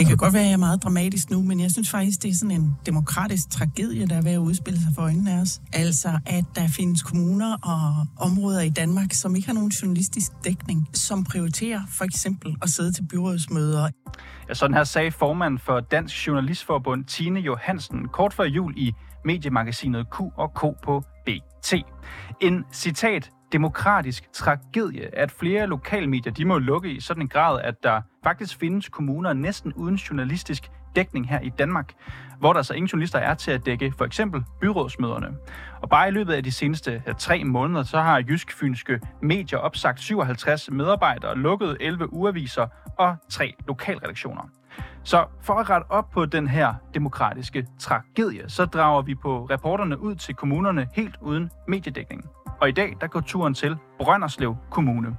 Det kan godt være, at jeg er meget dramatisk nu, men jeg synes faktisk, det er sådan en demokratisk tragedie, der er ved at udspille sig for øjnene af os. Altså, at der findes kommuner og områder i Danmark, som ikke har nogen journalistisk dækning, som prioriterer for eksempel at sidde til byrådsmøder. Ja, sådan her sagde formand for Dansk Journalistforbund Tine Johansen kort før jul i mediemagasinet Q og K på BT. En citat demokratisk tragedie, at flere lokalmedier de må lukke i sådan en grad, at der faktisk findes kommuner næsten uden journalistisk dækning her i Danmark, hvor der så ingen journalister er til at dække for eksempel byrådsmøderne. Og bare i løbet af de seneste tre måneder, så har Jysk-Fynske medier opsagt 57 medarbejdere, lukket 11 ugeaviser og tre lokalredaktioner. Så for at rette op på den her demokratiske tragedie, så drager vi på reporterne ud til kommunerne helt uden mediedækning. Og i dag, der går turen til Brønderslev Kommune.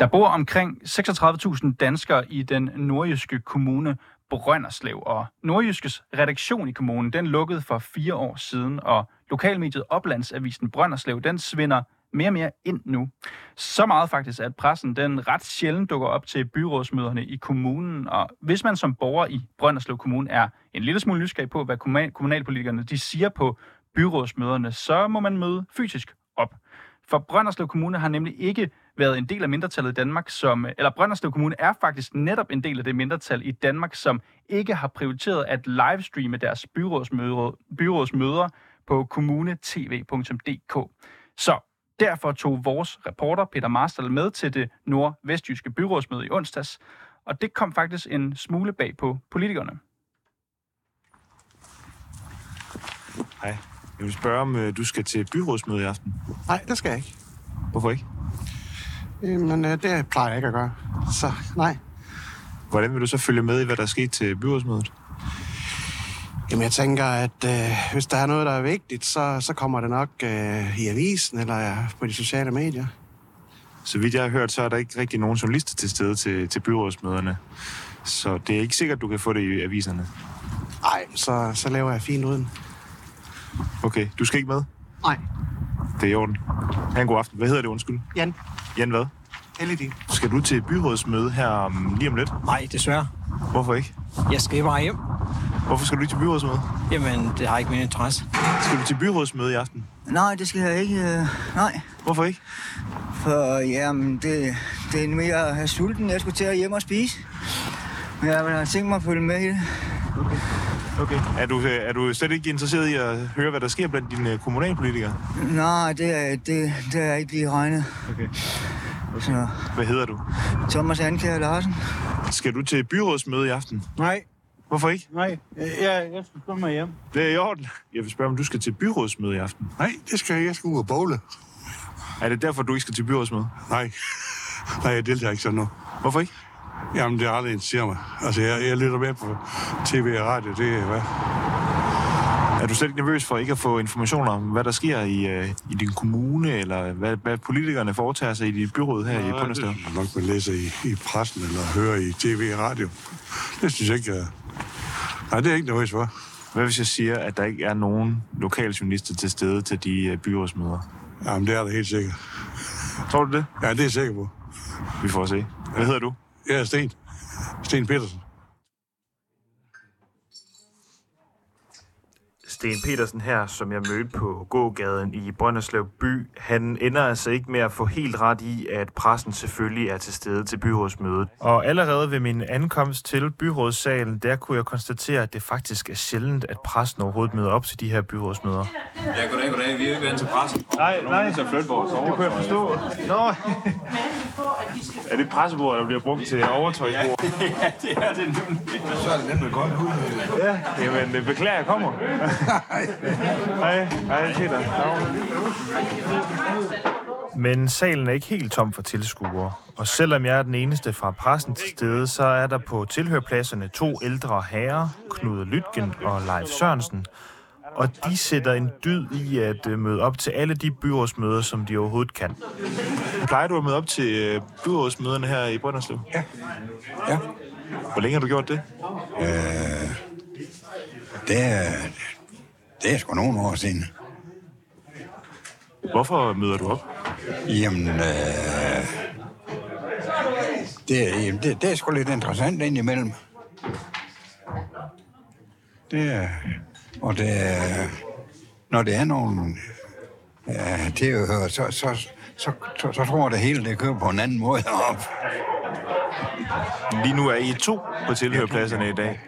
Der bor omkring 36.000 danskere i den nordjyske kommune Brønderslev, og Nordjyskes redaktion i kommunen, den lukkede for fire år siden, og lokalmediet Oplandsavisen Brønderslev, den svinder mere og mere ind nu. Så meget faktisk, at pressen den ret sjældent dukker op til byrådsmøderne i kommunen. Og hvis man som borger i Brønderslev Kommune er en lille smule nysgerrig på, hvad kommunalpolitikerne de siger på byrådsmøderne, så må man møde fysisk op. For Brønderslev Kommune har nemlig ikke været en del af mindretallet i Danmark, som, eller Brønderslev Kommune er faktisk netop en del af det mindretal i Danmark, som ikke har prioriteret at livestreame deres byrådsmøder, byrådsmøder på kommunetv.dk. Så Derfor tog vores reporter Peter Marstal med til det nordvestjyske byrådsmøde i onsdags, og det kom faktisk en smule bag på politikerne. Hej. Jeg vil spørge, om øh, du skal til byrådsmøde i aften. Nej, det skal jeg ikke. Hvorfor ikke? Men øh, det plejer jeg ikke at gøre. Så nej. Hvordan vil du så følge med i, hvad der er sket til byrådsmødet? Jamen, jeg tænker, at øh, hvis der er noget, der er vigtigt, så, så kommer det nok øh, i avisen eller på de sociale medier. Så vidt jeg har hørt, så er der ikke rigtig nogen journalister til stede til, til byrådsmøderne. Så det er ikke sikkert, du kan få det i aviserne. Nej, så, så laver jeg fint uden. Okay, du skal ikke med? Nej. Det er i orden. Ha' en god aften. Hvad hedder det, undskyld? Jan. Jan hvad? LED. Skal du til byrådsmøde her um, lige om lidt? Nej, desværre. Hvorfor ikke? Jeg skal bare hjem. Hvorfor skal du ikke til byrådsmøde? Jamen, det har ikke min interesse. Skal du til byrådsmøde i aften? Nej, det skal jeg ikke. Øh, nej. Hvorfor ikke? For jamen, det, det er mere at have sulten. Jeg skulle til at hjem og spise. Men jeg har tænkt mig at følge med i det. Okay. Okay. Er du, er du slet ikke interesseret i at høre, hvad der sker blandt dine kommunalpolitikere? Nej, det er, det, det er ikke lige regnet. Okay. okay. Så. Hvad hedder du? Thomas Anker Larsen. Skal du til byrådsmøde i aften? Nej. Hvorfor ikke? Nej, jeg, jeg skal komme hjem. Det er i orden. Jeg vil spørge, om du skal til byrådsmøde i aften. Nej, det skal jeg. Jeg skal ud og bowle. Er det derfor, du ikke skal til byrådsmøde? Nej. Nej, jeg deltager ikke sådan noget. Hvorfor ikke? Jamen, det er aldrig interesseret mig. Altså, jeg, jeg lytter med på tv og radio. Det er hvad? Er du slet ikke nervøs for ikke at få informationer om, hvad der sker i, uh, i din kommune, eller hvad, hvad politikerne foretager sig i dit byråd her ja, i Brønderslev? Det er nok, man læser i, i pressen eller hører i tv og radio. Det synes jeg ikke, jeg... Nej, det er ikke nervøs for. Hvad hvis jeg siger, at der ikke er nogen lokale journalister til stede til de uh, byrådsmøder? Jamen, det er der helt sikkert. Tror du det? Ja, det er jeg sikker på. Vi får se. Hvad hedder du? Jeg er Sten. Sten Petersen. Sten Petersen her, som jeg mødte på gågaden i Brønderslev by, han ender altså ikke med at få helt ret i, at pressen selvfølgelig er til stede til byrådsmødet. Og allerede ved min ankomst til byrådssalen, der kunne jeg konstatere, at det faktisk er sjældent, at pressen overhovedet møder op til de her byrådsmøder. Ja, goddag, goddag. Vi er ikke vant til pressen. Nej, nej. Så flytte vores over. Det kunne jeg forstå. Nå. Er det pressebordet, der bliver brugt til overtøjsbord? ja, det er det nu. Så er det nemlig godt ud. Ja, jamen, beklager, jeg kommer. Hej. Hej, Peter. Men salen er ikke helt tom for tilskuere. Og selvom jeg er den eneste fra pressen til stede, så er der på tilhørpladserne to ældre herrer, Knud Lytgen og Leif Sørensen. Og de sætter en dyd i at øh, møde op til alle de byrådsmøder, som de overhovedet kan. Plejer du at møde op til øh, byrådsmøderne her i Brønderslev? Ja. Ja. Hvor længe har du gjort det? Øh, det er, det er sgu nogle år siden. Hvorfor møder du op? Jamen, øh, det, er- jamen, det, det er sgu lidt interessant indimellem. Det er, og det når det er nogle ja, tilhører, så, så, så, så, så tror jeg, det hele det kører på en anden måde op. Lige nu er I to på tilhørpladserne i dag.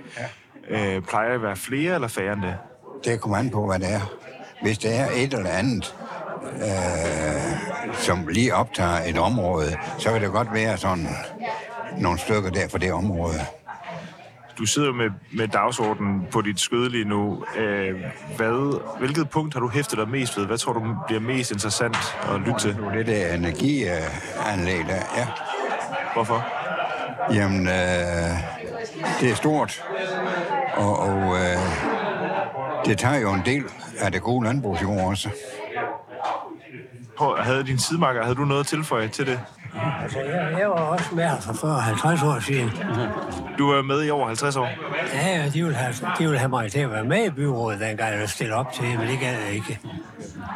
Øh, plejer at være flere eller færre end det? Det kommer an på, hvad det er. Hvis det er et eller andet, øh, som lige optager et område, så kan det godt være sådan nogle stykker der for det område. Du sidder med, med dagsordenen på dit skød lige nu. Øh, hvad, hvilket punkt har du hæftet dig mest ved? Hvad tror du bliver mest interessant at lytte til? Det der energianlæg der, ja. Hvorfor? Jamen, øh, det er stort, og, og øh, det tager jo en del af det gode landbrugsjord også. Havde din sidemarker, havde du noget at tilføje til det? Altså, jeg, jeg var også med her for 40-50 år siden. Du er med i over 50 år. Ja, ja, de ville, have, de ville have mig til at være med i byrådet, dengang jeg stille op til, men det gad jeg ikke.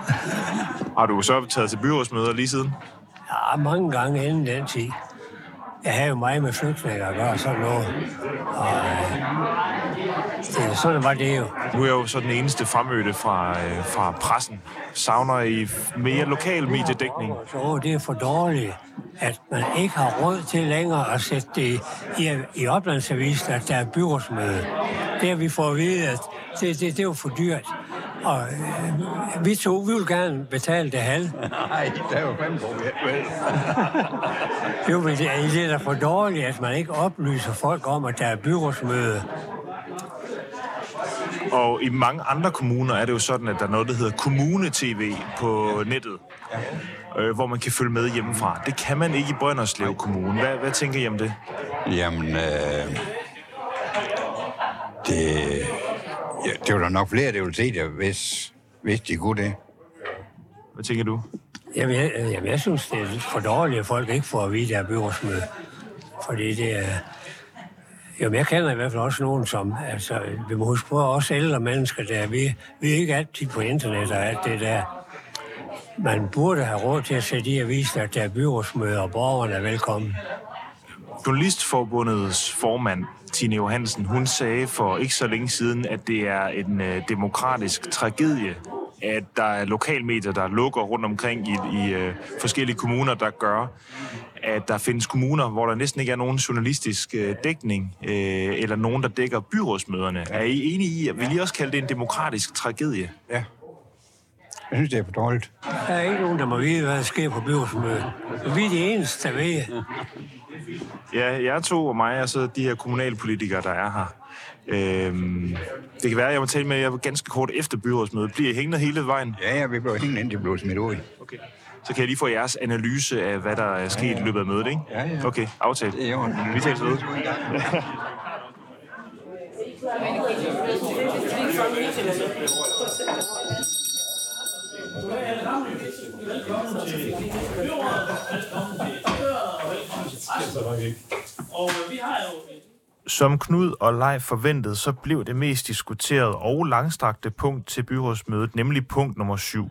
Har du så taget til byrådsmøder lige siden? Ja, mange gange inden den tid. Jeg havde jo meget med flygtninge at gøre, sådan noget. Og øh, det, sådan var det jo. Nu er jeg jo så den eneste fremmødte fra, øh, fra pressen. Savner I mere lokal mediedækning? Så det er for dårligt, at man ikke har råd til længere at sætte det i, i oplandsavisen, at der er byrådsmøde. Det har vi fået at vide, at det, det, det er jo for dyrt. Og øh, vi to, vi vil gerne betale det halve. Nej, det er jo fem på, Jo, men det, det er da for dårligt, at man ikke oplyser folk om, at der er byrådsmøde. Og i mange andre kommuner er det jo sådan, at der er noget, der hedder kommune-tv på nettet, øh, hvor man kan følge med hjemmefra. Det kan man ikke i Brønderslev Kommune. Hvad, hvad tænker I om det? Jamen, øh, det, ja, det var der nok flere, der ville se det, hvis, hvis de kunne det. Hvad tænker du? Jamen jeg, jamen, jeg synes, det er for dårligt, at folk ikke får at vide, der er byrådsmøde. Fordi det er... Jo, jeg kender i hvert fald også nogen, som... Altså, vi må huske på, også ældre mennesker, der vi, vi er ikke altid på internet og alt det der. Man burde have råd til at sætte i avisen, at der er byrådsmøder, og borgerne er velkommen. Journalistforbundets formand, Tine Johansen, hun sagde for ikke så længe siden, at det er en øh, demokratisk tragedie, at der er lokalmedier, der lukker rundt omkring i, i øh, forskellige kommuner, der gør, at der findes kommuner, hvor der næsten ikke er nogen journalistisk øh, dækning, øh, eller nogen, der dækker byrådsmøderne. Er I enige i, at vi lige også kalde det en demokratisk tragedie? Ja. Jeg synes, det er for dårligt. Der er ikke nogen, der må vide, hvad der sker på byrådsmødet. Vi er de eneste, der ved. Ja, jeg to og mig, og så de her kommunalpolitikere, der er her. Øhm, det kan være, at jeg må tale med jer ganske kort efter byrådsmødet. Bliver I hængende hele vejen? Ja, ja, vi blev hængende, indtil vi blev smidt ud. Okay. Så kan jeg lige få jeres analyse af, hvad der er sket i løbet af mødet, ikke? Ja, ja. Okay, aftalt. Det er jo Vi tales ved. Som Knud og Leif forventede, så blev det mest diskuteret og langstrakte punkt til byrådsmødet, nemlig punkt nummer 7.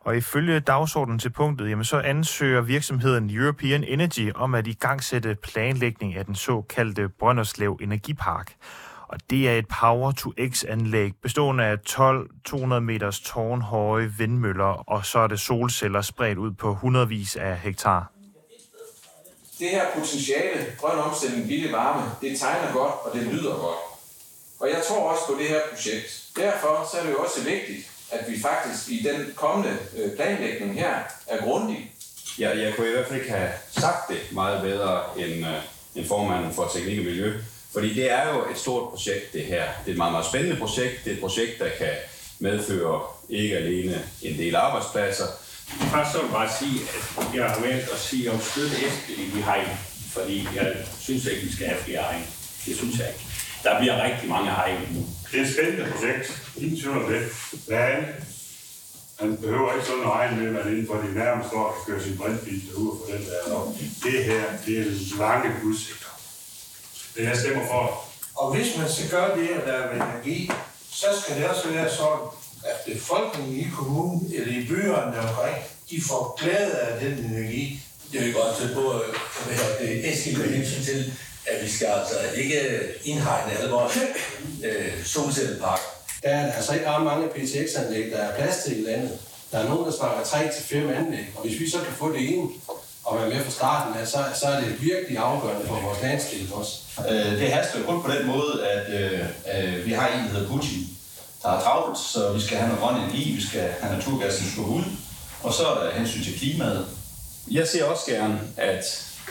Og ifølge dagsordenen til punktet, jamen så ansøger virksomheden European Energy om at igangsætte planlægning af den såkaldte Brønderslev Energipark. Og det er et Power-to-X-anlæg bestående af 12 200 meters tårnhøje vindmøller, og så er det solceller spredt ud på hundredvis af hektar. Det her potentiale, grøn omstilling, billig varme, det tegner godt, og det lyder godt. Og jeg tror også på det her projekt. Derfor så er det jo også vigtigt, at vi faktisk i den kommende øh, planlægning her er grundige. Ja, jeg kunne i hvert fald ikke have sagt det meget bedre end, øh, end formanden for Teknik og Miljø. Fordi det er jo et stort projekt, det her. Det er et meget, meget spændende projekt. Det er et projekt, der kan medføre ikke alene en del arbejdspladser. Først så vil jeg bare sige, at jeg har valgt at sige om støtte efter i hegn, fordi jeg synes ikke, vi skal have flere hegn. Det synes jeg ikke. Der bliver rigtig mange hegn nu. Det er et spændende projekt. Ingen tvivl om det. Men man behøver ikke sådan at regne med, at man inden for de nærmeste år kan køre sin brintbil derude og få den der op. Det her, det er lange udsigter. Det jeg stemmer for. Og hvis man skal gøre det at lave energi, så skal det også være sådan, at befolkningen i kommunen eller i byerne omkring, de får glæde af den energi. Det er jo godt til på, hvad hedder det, Eskild med hensyn til, at vi skal altså ikke indhegne alle vores øh, solcelleparker. Der er altså ikke ret mange PTX-anlæg, der er plads til i landet. Der er nogen, der snakker 3-5 anlæg, og hvis vi så kan få det ene og være med fra starten af, så, så er det virkelig afgørende for vores landsdel også. Øh, det haster jo kun på den måde, at øh, øh, vi har en, der hedder Putin, der har travlt, så vi skal have noget grøn energi, vi skal have naturgassen skal ud, og så er der hensyn til klimaet. Jeg ser også gerne, at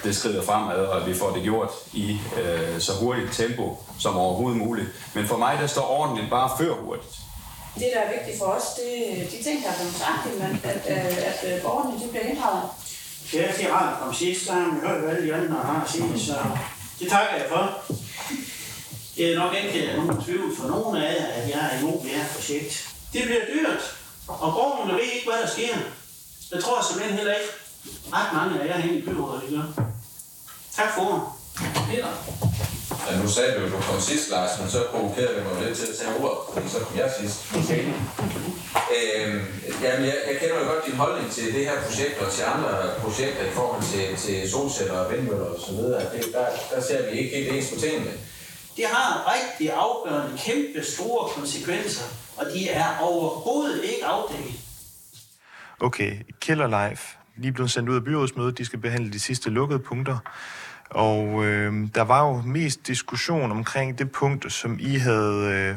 det skrider fremad, og at vi får det gjort i øh, så hurtigt tempo som overhovedet muligt. Men for mig, der står ordentligt bare før hurtigt. Det, der er vigtigt for os, det er de ting, der er blevet sagt, at, at, at, at borgerne de bliver inddraget. Ja, det er rart om sidst, der har vi hørt, hvad alle de andre har at sige, så det takker jeg for. Det er nok ikke nogen tvivl for nogen af jer, at jeg er imod det her projekt. Det bliver dyrt, og borgerne ved ikke, hvad der sker. Det tror jeg simpelthen heller ikke. Ret mange af jer herinde i byrådet, det gør. Tak for ordet. Peter. Ja, nu sagde du, at du kom sidst, Lars, men så provokerede vi mig lidt til at tage ordet, fordi så kom jeg sidst. Okay. Øhm, jamen, jeg, jeg kender jo godt din holdning til det her projekt og til andre projekter i forhold til, til solceller og vindmøller og så videre. Det, der, der ser vi ikke helt ens på tingene. Det har rigtig afgørende, kæmpe store konsekvenser, og de er overhovedet ikke afdækket. Okay, Killer Life. Lige blevet sendt ud af byrådsmødet. De skal behandle de sidste lukkede punkter. Og øh, der var jo mest diskussion omkring det punkt, som I havde øh,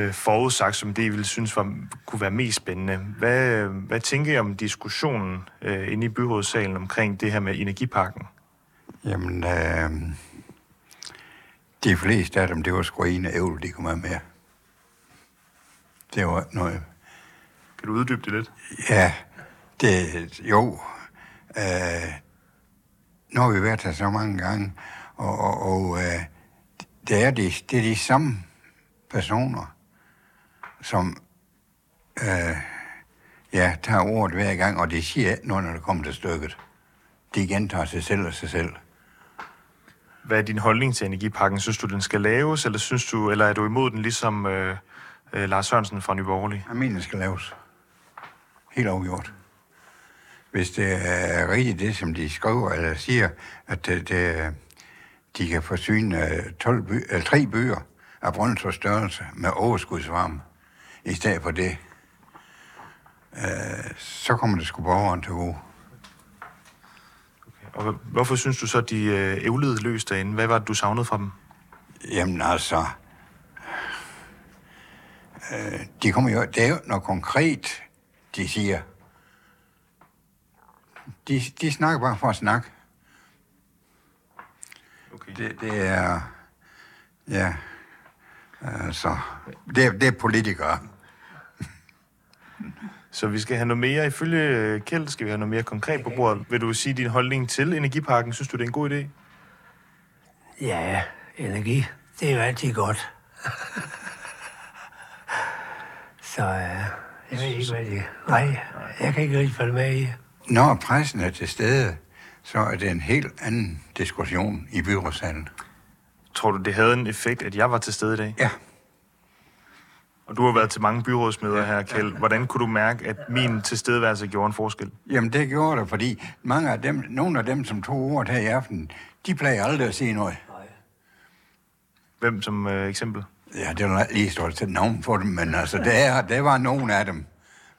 øh, forudsagt, som det I ville synes var, kunne være mest spændende. Hvad, hvad tænker I om diskussionen øh, inde i byrådssalen omkring det her med energipakken? Jamen, øh, de fleste af dem, det var sgu en ævl, de kom med. Det var noget... Kan du uddybe det lidt? Ja, det, jo. Øh, nu har vi været her så mange gange, og, og, og øh, det, er de, det er de samme personer, som øh, ja, tager ordet hver gang, og de siger ikke noget, når det kommer til stykket. De gentager sig selv og sig selv. Hvad er din holdning til energipakken? Synes du, den skal laves, eller, synes du, eller er du imod den, ligesom øh, øh, Lars Sørensen fra Nyborgerlig? Jeg mener, den skal laves. Helt afgjort. Hvis det er rigtigt det, som de skriver eller siger, at det, det, de kan forsyne øh, 12 by, øh, eller 3 byer af Brøndshøj størrelse med overskudsvarme, i stedet for det, øh, så kommer det sgu borgeren til gode. Og hvorfor synes du så, at de øh, ævlede løs derinde? Hvad var det, du savnede fra dem? Jamen altså, øh, de kommer jo, det er jo noget konkret, de siger. De, de snakker bare for at snakke. Okay. Det, det er, ja, altså, det, det er politikere. Så vi skal have noget mere, ifølge øh, Kjeld, skal vi have noget mere konkret på bordet. Vil du sige din holdning til energiparken? Synes du, det er en god idé? Ja, energi, det er jo altid godt. Så øh, jeg ved ikke, hvad det Nej, jeg kan ikke rigtig følge med i. Når pressen er til stede, så er det en helt anden diskussion i byrådssalen. Tror du, det havde en effekt, at jeg var til stede i dag? Ja. Og du har været til mange byrådsmøder her, Kjeld. Hvordan kunne du mærke, at min tilstedeværelse gjorde en forskel? Jamen, det gjorde det, fordi mange af dem, nogle af dem, som tog ordet her i aften, de plejer aldrig at sige noget. Hvem som øh, eksempel? Ja, det var lige stort til navn for dem, men altså, det, er, det var nogle af dem,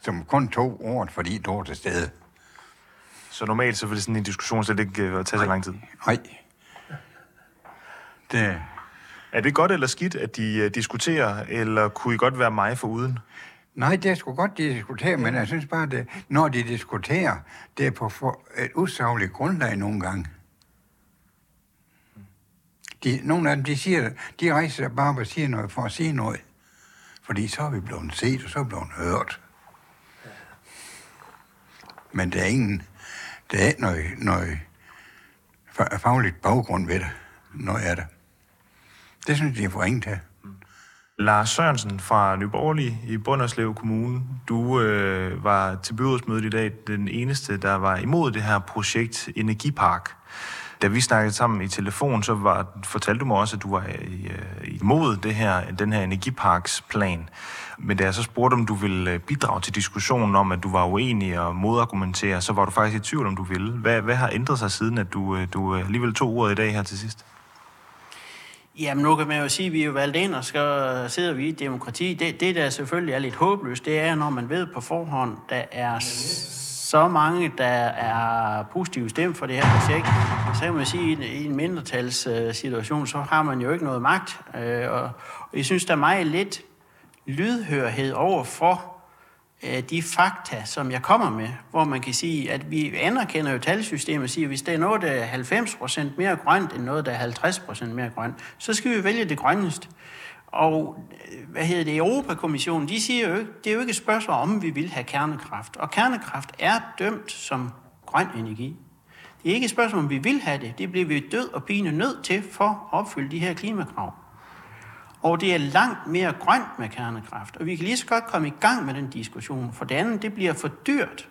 som kun tog ordet, fordi du var til stede. Så normalt så vil sådan en diskussion slet ikke øh, tage så lang tid? Nej. Det... Er det godt eller skidt, at de øh, diskuterer, eller kunne I godt være mig for uden? Nej, det er sgu godt, de diskuterer, men jeg synes bare, det, når de diskuterer, det er på for et usagligt grundlag nogle gange. De, nogle af dem, de, siger, de rejser sig bare og siger noget for at sige noget. Fordi så er vi blevet set, og så er vi blevet hørt. Men det er ingen, det er ikke noget, noget fagligt baggrund ved det. Noget er det. Det synes jeg, er for til. Mm. Lars Sørensen fra Nyborgerlig i Bunderslev Kommune. Du øh, var til byrådsmødet i dag den eneste, der var imod det her projekt Energipark. Da vi snakkede sammen i telefon, så var, fortalte du mig også, at du var i, øh, imod det her, den her energiparksplan. Men da jeg så spurgte, om du ville øh, bidrage til diskussionen om, at du var uenig og modargumentere, så var du faktisk i tvivl, om du ville. Hvad, hvad har ændret sig siden, at du, øh, du øh, alligevel tog ordet i dag her til sidst? Jamen nu kan man jo sige, at vi er jo valgt ind, og skal sidder vi i demokrati. Det, det, der selvfølgelig er lidt håbløst, det er, når man ved på forhånd, der er så mange, der er positive stemt for det her projekt, så kan man sige, at i en mindretalssituation, så har man jo ikke noget magt. Øh, og jeg synes, der er meget lidt lydhørhed over for Øh, de fakta, som jeg kommer med, hvor man kan sige, at vi anerkender jo talsystemet og siger, at hvis det er noget, der er 90% mere grønt, end noget, der er 50% mere grønt, så skal vi vælge det grønneste. Og øh, hvad hedder det, Europakommissionen, de siger jo ikke, det er jo ikke et spørgsmål om, vi vil have kernekraft. Og kernekraft er dømt som grøn energi. Det er ikke et spørgsmål, om vi vil have det. Det bliver vi død og pine nødt til for at opfylde de her klimakrav. Og det er langt mere grønt med kernekraft. Og vi kan lige så godt komme i gang med den diskussion. For det andet, det bliver for dyrt.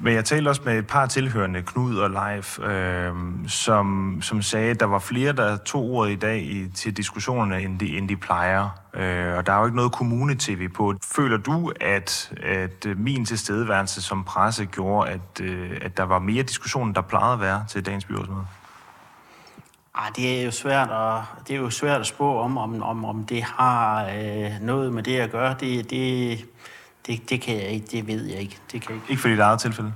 Men jeg talte også med et par tilhørende, Knud og Leif, øh, som, som sagde, at der var flere, der tog ordet i dag i, til diskussionerne, end de, end de plejer. Øh, og der er jo ikke noget kommune-tv på. Føler du, at, at min tilstedeværelse som presse gjorde, at, øh, at der var mere diskussion, der plejede at være til dagens byrådsmøde? Ah, det er jo svært at, det er jo svært at spå om, om, om, om det har øh, noget med det at gøre. Det, det, det, det kan jeg ikke, det ved jeg ikke. Det kan jeg ikke. ikke for dit eget tilfælde?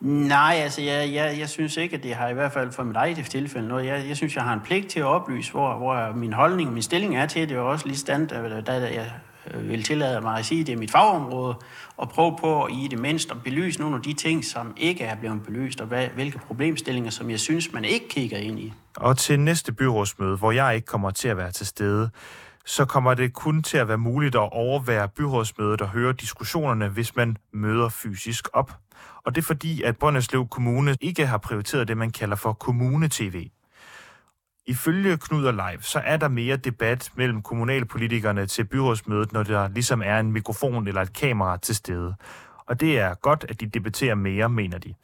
Nej, altså jeg, jeg, jeg synes ikke, at det har i hvert fald for mit eget tilfælde noget. Jeg, jeg synes, jeg har en pligt til at oplyse, hvor, hvor min holdning og min stilling er til. Det er også lige stand, da, da jeg Øh, vil tillade mig at sige, at det er mit fagområde, og prøve på at i det mindste at belyse nogle af de ting, som ikke er blevet belyst, og hvad, hvilke problemstillinger, som jeg synes, man ikke kigger ind i. Og til næste byrådsmøde, hvor jeg ikke kommer til at være til stede, så kommer det kun til at være muligt at overvære byrådsmødet og høre diskussionerne, hvis man møder fysisk op. Og det er fordi, at Brønderslev Kommune ikke har prioriteret det, man kalder for kommune-tv. Ifølge Knud og Leif, så er der mere debat mellem kommunalpolitikerne til byrådsmødet, når der ligesom er en mikrofon eller et kamera til stede. Og det er godt, at de debatterer mere, mener de.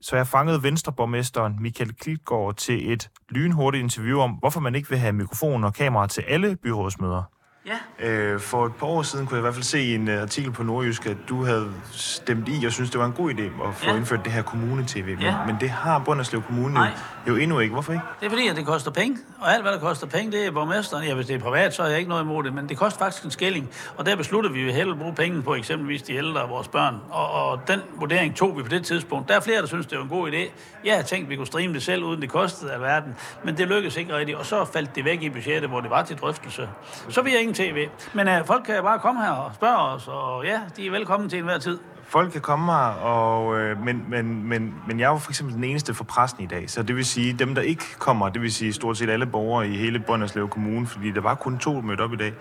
Så jeg fangede Venstreborgmesteren Michael Klitgaard til et lynhurtigt interview om, hvorfor man ikke vil have mikrofon og kamera til alle byrådsmøder. Ja. Øh, for et par år siden kunne jeg i hvert fald se i en uh, artikel på Nordjysk, at du havde stemt i og synes det var en god idé at få ja. indført det her kommune-tv. Men, ja. men det har Brønderslev Kommune Nej. jo endnu ikke. Hvorfor ikke? Det er fordi, at det koster penge. Og alt, hvad der koster penge, det er borgmesteren. Ja, hvis det er privat, så er jeg ikke noget imod det. Men det koster faktisk en skilling. Og der beslutter vi, at vi hellere bruge penge på eksempelvis de ældre og vores børn. Og, og den vurdering tog vi på det tidspunkt. Der er flere, der synes, det var en god idé. Jeg har tænkt, at vi kunne streame det selv, uden det kostede af verden. Men det lykkedes ikke rigtigt. Og så faldt det væk i budgettet, hvor det var til drøftelse. Så vi har ingen tv. Men øh, folk kan bare komme her og spørge os, og ja, de er velkommen til enhver tid. Folk kan komme her, og, øh, men, men, men, men jeg er jo for eksempel den eneste for pressen i dag, så det vil sige, dem der ikke kommer, det vil sige stort set alle borgere i hele Brønderslev Kommune, fordi der var kun to mødt op i dag,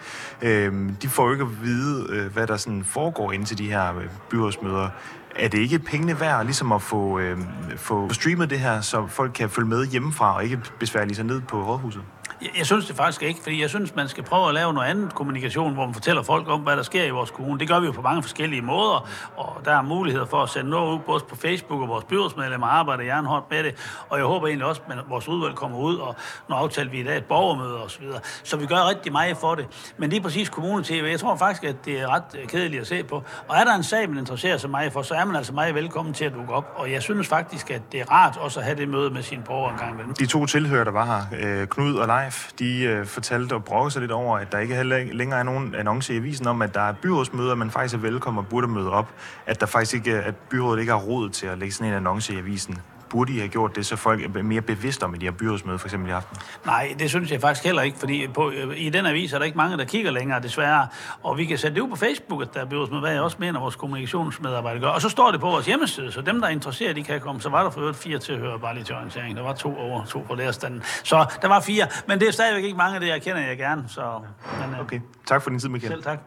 øh, de får jo ikke at vide, øh, hvad der sådan foregår ind til de her øh, byrådsmøder. Er det ikke pengene værd ligesom at få, øh, få streamet det her, så folk kan følge med hjemmefra og ikke besværlige sig ned på rådhuset? Jeg, jeg synes det faktisk ikke, fordi jeg synes, man skal prøve at lave noget andet kommunikation, hvor man fortæller folk om, hvad der sker i vores kommune. Det gør vi jo på mange forskellige måder, og der er muligheder for at sende noget ud, både på Facebook, og vores byrådsmedlemmer arbejder jernhårdt med det, og jeg håber egentlig også, at vores udvalg kommer ud, og nu aftaler vi i dag et borgermøde osv. Så, så vi gør rigtig meget for det. Men lige præcis kommune-tv, jeg tror faktisk, at det er ret øh, kedeligt at se på. Og er der en sag, man interesserer sig meget for, så er man altså meget velkommen til at dukke op. Og jeg synes faktisk, at det er rart også at have det møde med sine borgere en gang imellem. De to tilhører, der var her, øh, Knud og Life, de øh, fortalte og brokkede sig lidt over, at der ikke heller længere er nogen annonce i avisen om, at der er byrådsmøder, man faktisk er velkommen og burde møde op. At der faktisk ikke, at byrådet ikke har råd til at lægge sådan en annonce i avisen burde I have gjort det, så folk er mere bevidste om, at de har byrådsmøde for eksempel i aften? Nej, det synes jeg faktisk heller ikke, fordi på, i den avis er der ikke mange, der kigger længere, desværre. Og vi kan sætte det ud på Facebook, at der er byrådsmøde, hvad jeg også mener, vores kommunikationsmedarbejdere gør. Og så står det på vores hjemmeside, så dem, der er interesseret, de kan komme. Så var der for øvrigt fire til at høre bare lige til orientering. Der var to over, to på lærerstanden. Så der var fire, men det er stadigvæk ikke mange, det jeg kender jeg gerne. Så, men, øh, okay, tak for din tid, Michael. Selv tak.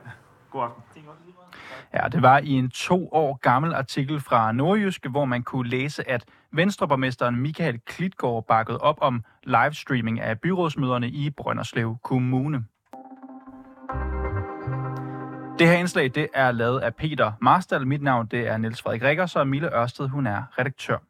God aften. Ja, det var i en to år gammel artikel fra Nordjyske, hvor man kunne læse, at Venstreborgmesteren Michael Klitgaard bakkede op om livestreaming af byrådsmøderne i Brønderslev Kommune. Det her indslag det er lavet af Peter Marstal. Mit navn det er Niels Frederik Rikkers, og Mille Ørsted hun er redaktør.